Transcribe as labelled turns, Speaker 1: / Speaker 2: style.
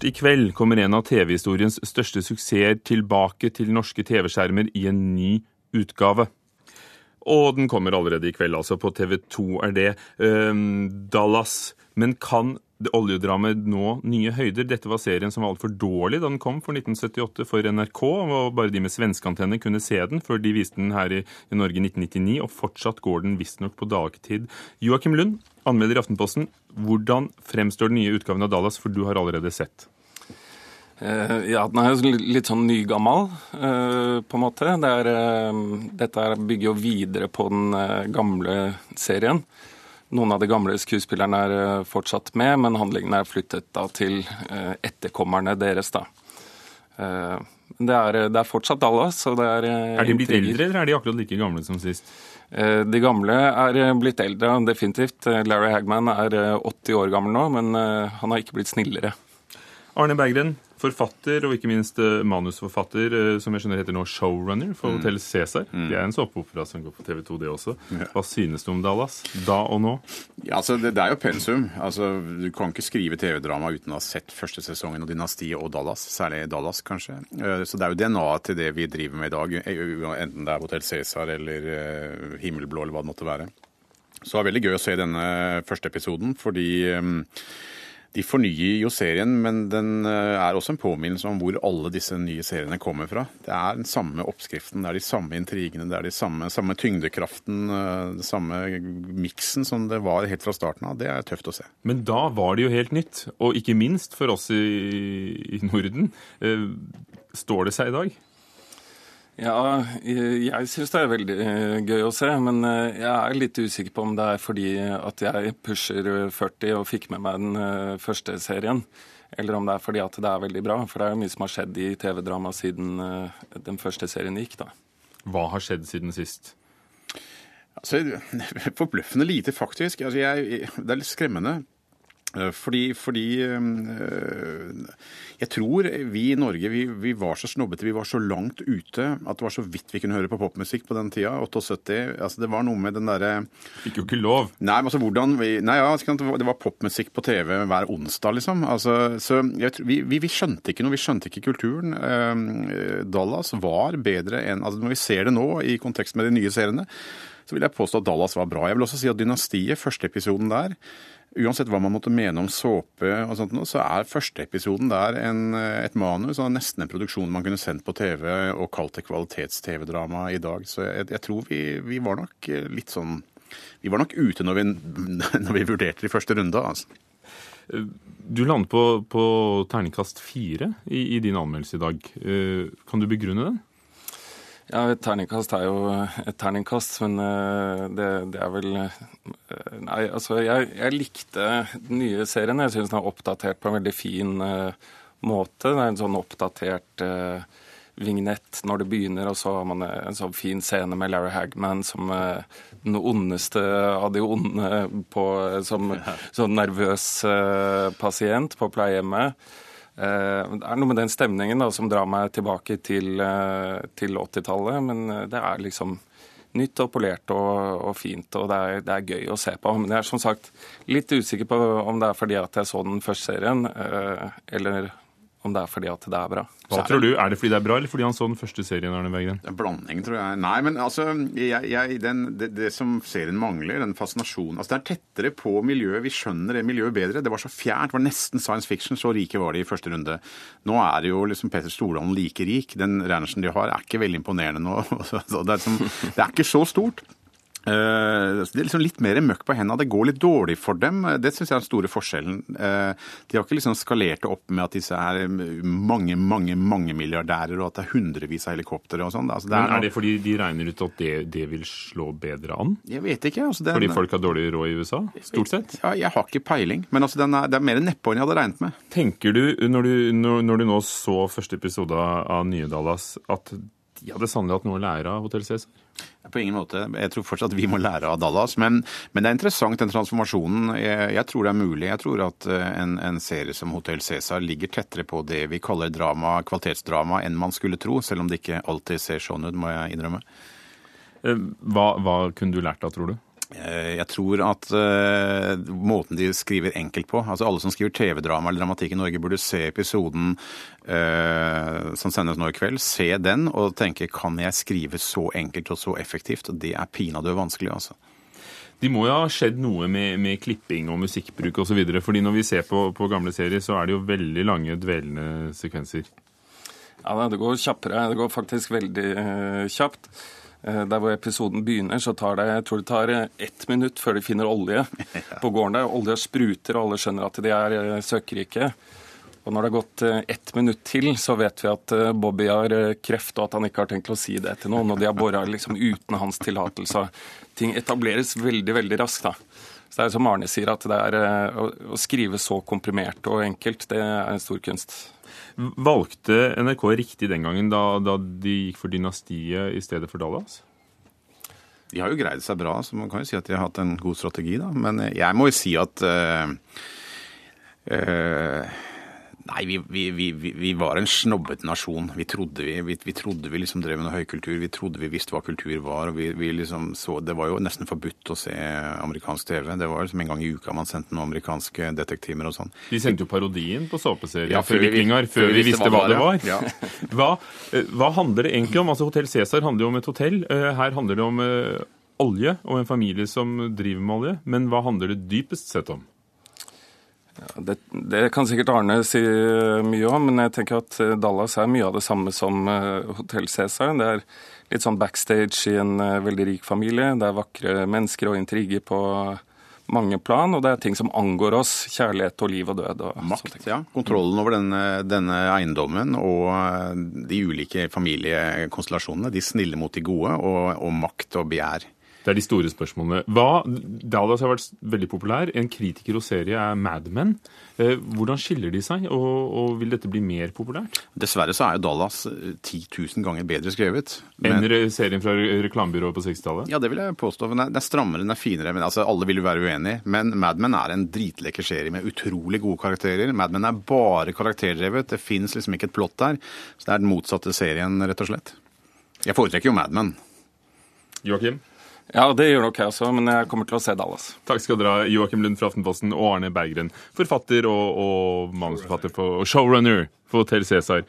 Speaker 1: I kveld kommer en av TV-historiens største suksesser tilbake til norske TV-skjermer i en ny utgave. Og den kommer allerede i kveld, altså. På TV 2 er det. Um, Dallas. Men kan oljedramaet nå nye høyder? Dette var serien som var altfor dårlig da den kom for 1978 for NRK. og Bare de med svenskeantenne kunne se den, før de viste den her i, i Norge i 1999. Og fortsatt går den visstnok på dagtid. Joakim Lund, anmelder i Aftenposten. Hvordan fremstår den nye utgaven av Dallas, for du har allerede sett?
Speaker 2: Uh, ja, den er jo litt sånn nygammal, uh, på en måte. Det er, uh, dette bygger jo videre på den gamle serien. Noen av de gamle skuespillerne er fortsatt med, men handlingen er flyttet da til etterkommerne deres. da. Det er, det er fortsatt Dallas. Og det er,
Speaker 1: er de blitt eldre, eller er de akkurat like gamle som sist?
Speaker 2: De gamle er blitt eldre, definitivt. Larry Hagman er 80 år gammel nå, men han har ikke blitt snillere.
Speaker 1: Arne Berggren, forfatter og ikke minst eh, manusforfatter, eh, som jeg skjønner heter nå showrunner for mm. Hotell Cæsar. Mm. Det er en såpeopera som går på TV 2, det også. Hva synes du om Dallas, da og nå?
Speaker 3: Ja, altså, det, det, er jo pensum. Altså, du kan ikke skrive TV-drama uten å ha sett første sesongen og Dynastiet og Dallas. Særlig Dallas, kanskje. Eh, så det er jo DNA-et til det vi driver med i dag, enten det er Hotell Cæsar eller Himmelblå eller hva det måtte være. Så det var veldig gøy å se denne første episoden, fordi de fornyer jo serien, men den eh, er også en påminnelse om hvor alle disse nye seriene kommer fra. Det er den samme oppskriften, det er de samme intrigene, det er de samme, samme tyngdekraften, eh, den samme miksen som det var helt fra starten av. Det er tøft å se.
Speaker 1: Men da var det jo helt nytt, og ikke minst for oss i, i Norden. Eh, står det seg i dag?
Speaker 2: Ja, jeg syns det er veldig eh, gøy å se. Men eh, jeg er litt usikker på om det er fordi at jeg pusher 40 og fikk med meg den eh, første serien. Eller om det er fordi at det er veldig bra. For det er jo mye som har skjedd i TV-drama siden den første serien gikk, da.
Speaker 1: Hva har skjedd siden sist?
Speaker 3: Altså, Forbløffende lite, faktisk. Altså, jeg, det er litt skremmende. Eh, fordi, fordi, eh, jeg tror vi i Norge vi, vi, var så snobbete, vi var så langt ute at det var så vidt vi kunne høre på popmusikk på den tida. 78. altså Det var noe med den derre
Speaker 1: Fikk jo ikke lov.
Speaker 3: Nei, altså hvordan vi, Nei, ja, det var popmusikk på TV hver onsdag, liksom. Altså, så jeg, vi, vi, skjønte ikke noe. Vi skjønte ikke kulturen. Eh, Dallas var bedre enn altså Når vi ser det nå i kontekst med de nye seriene, så vil jeg påstå at Dallas var bra. Jeg vil også si at Dynastiet, første episoden der Uansett hva man måtte mene om såpe, og sånt, så er første episoden der en, et manus og nesten en produksjon man kunne sendt på TV og kalt det kvalitets-TV-drama i dag. Så jeg, jeg tror vi, vi, var nok litt sånn Vi var nok ute når vi, når vi vurderte i første runde. altså.
Speaker 1: Du landet på, på terningkast fire i, i, din anmeldelse i dag. Eh, kan du begrunne det?
Speaker 2: Ja, et terningkast er jo et terningkast, men eh, det, det er vel eh, Nei, altså, jeg, jeg likte den nye serien. Jeg syns den er oppdatert på en veldig fin uh, måte. Det er en sånn oppdatert uh, vignett når det begynner, og så har man en sånn fin scene med Larry Hagman som uh, den ondeste av de onde på, som sånn nervøs pasient på pleiehjemmet. Eh, det er noe med den stemningen da, som drar meg tilbake til, eh, til 80-tallet. Men eh, det er liksom nytt og polert og, og fint, og det er, det er, gøy å se på. Men jeg er som sagt litt usikker på om det er fordi at jeg så den første serien, eller om det er fordi at det er bra.
Speaker 1: Hva tror du? Er det fordi det er bra, eller fordi han så den første serien? Arne Berggren?
Speaker 3: En blanding, tror jeg. Nei, men altså, jeg, jeg, den, det, det, som serien mangler, den fascinasjonen altså Det er tettere på miljøet. Vi skjønner det miljøet bedre. Det var så fjernt. Det var nesten science fiction. Så rike var de i første runde. Nå er det jo liksom Peter Stordalen like rik. Den Reinertsen de har, er ikke veldig imponerende nå. Det er, som, det er ikke så stort. Uh, det er liksom litt mer møkk på hendene. Det går litt dårlig for dem. Det syns jeg er den store forskjellen. Uh, de har ikke liksom skalert det opp med at disse er mange, mange mange milliardærer, og at det er hundrevis av helikoptre og sånn. Altså,
Speaker 1: Men er det fordi de regner ut at det, det vil slå bedre an?
Speaker 3: Jeg vet ikke. Altså, den,
Speaker 1: fordi folk har dårlig råd i USA? Stort sett?
Speaker 3: Ja, jeg har ikke peiling. Men altså, er, det er mer nedpå enn jeg hadde regnet med.
Speaker 1: Tenker du, når du, når, når du nå så første episode av Nye Dallas, at de hadde sannelig hatt noe å lære av Hotell Cæsar?
Speaker 3: På ingen måte. Jeg tror fortsatt vi må lære av Dallas. Men, men det er interessant, den transformasjonen. Jeg, jeg, tror det er mulig. Jeg tror at eh, en, en serie som Hotell Cæsar ligger tettere på det vi kaller drama, kvalitetsdrama, enn man skulle tro. Selv om det ikke alltid ser sånn ut, må jeg innrømme.
Speaker 1: Eh, hva, hva kunne du lært av, tror du?
Speaker 3: Eh, jeg tror at uh, måten de skriver enkelt på altså Alle som skriver TV-drama eller dramatikk i Norge, burde se episoden uh, som sendes nå i kveld. Se den og tenke kan jeg skrive så enkelt og så effektivt? Og det er pinadø vanskelig, altså.
Speaker 1: De må jo ha skjedd noe med, med klipping og musikkbruk osv. fordi når vi ser på, på, gamle serier, så er det jo veldig lange, dvelende sekvenser.
Speaker 2: Ja, det går kjappere. Det går faktisk veldig uh, kjapt. Eh, der hvor episoden begynner, så tar det jeg tror det tar eh, ett minutt før de finner olje på gården der. Olja spruter, og alle skjønner at de er søkerike. søkkrike. Og når det har gått ett minutt til, så vet vi at Bobby har kreft, og at han ikke har tenkt å si det til noen. Og de har bora liksom uten hans tillatelse. Ting etableres veldig, veldig raskt. da. Så det er som Arne sier, at det er å skrive så komprimert og enkelt, det er en stor kunst.
Speaker 1: Valgte NRK riktig den gangen, da, da de gikk for Dynastiet i stedet for Dallas?
Speaker 3: De har jo greid seg bra, så man kan jo si at de har hatt en god strategi, da. Men jeg må jo si at uh, uh, Nei, vi, vi, vi, vi, var en snobbete nasjon. Vi trodde vi, trodde vi liksom drev med høykultur. Vi trodde vi visste hva kultur var. og vi, liksom så, Det var jo nesten forbudt å se amerikansk TV. Det var liksom en gang i uka man sendte noen amerikanske detektimer og sånn.
Speaker 1: De sendte jo parodien på såpeserier ja, før, før, før vi visste hva det var. Ja. hva, eh, hva, handler det egentlig om? Altså Hotell Cæsar handler jo om et hotell. Eh, her handler det om eh, olje og en familie som driver med olje. Men hva handler det dypest sett om?
Speaker 2: Ja, det, det, kan sikkert Arne si mye om, men jeg tenker at eh, Dallas er mye av det samme som uh, Hotell Cæsar. Det er litt sånn backstage i en veldig rik familie. Det er vakre mennesker og intriger på mange plan, og det er ting som angår oss. Kjærlighet og liv og død. Og
Speaker 3: Makt, ja. Kontrollen over denne, denne, eiendommen og de ulike familiekonstellasjonene. De snille mot de gode, og, og makt og begjær.
Speaker 1: Det er de store spørsmålene. Hva, Dallas har vært veldig populær. En kritiker hos serie er Mad Men. Eh, hvordan skiller de seg, og, og, vil dette bli mer populært?
Speaker 3: Dessverre så er jo Dallas 10 eh, 000 ganger bedre skrevet.
Speaker 1: Enn serien fra reklamebyrået på 60-tallet?
Speaker 3: Ja, det vil jeg påstå. Den er, strammere, den er finere. men altså, Alle vil jo være uenige. Men Mad Men er en dritlekker serie med utrolig gode karakterer. Mad Men er bare karakterdrevet. Det fins liksom ikke et plott der. Så det er den motsatte serien, rett og slett. Jeg foretrekker jo Mad Men.
Speaker 1: Joakim?
Speaker 2: Ja, det gjør nok jeg også, men jeg kommer til å se Dallas.
Speaker 1: Takk skal dere ha, Joakim Lund fra Aftenposten og Arne Berggren, forfatter og, og manusforfatter og showrunner for Hotell Cæsar.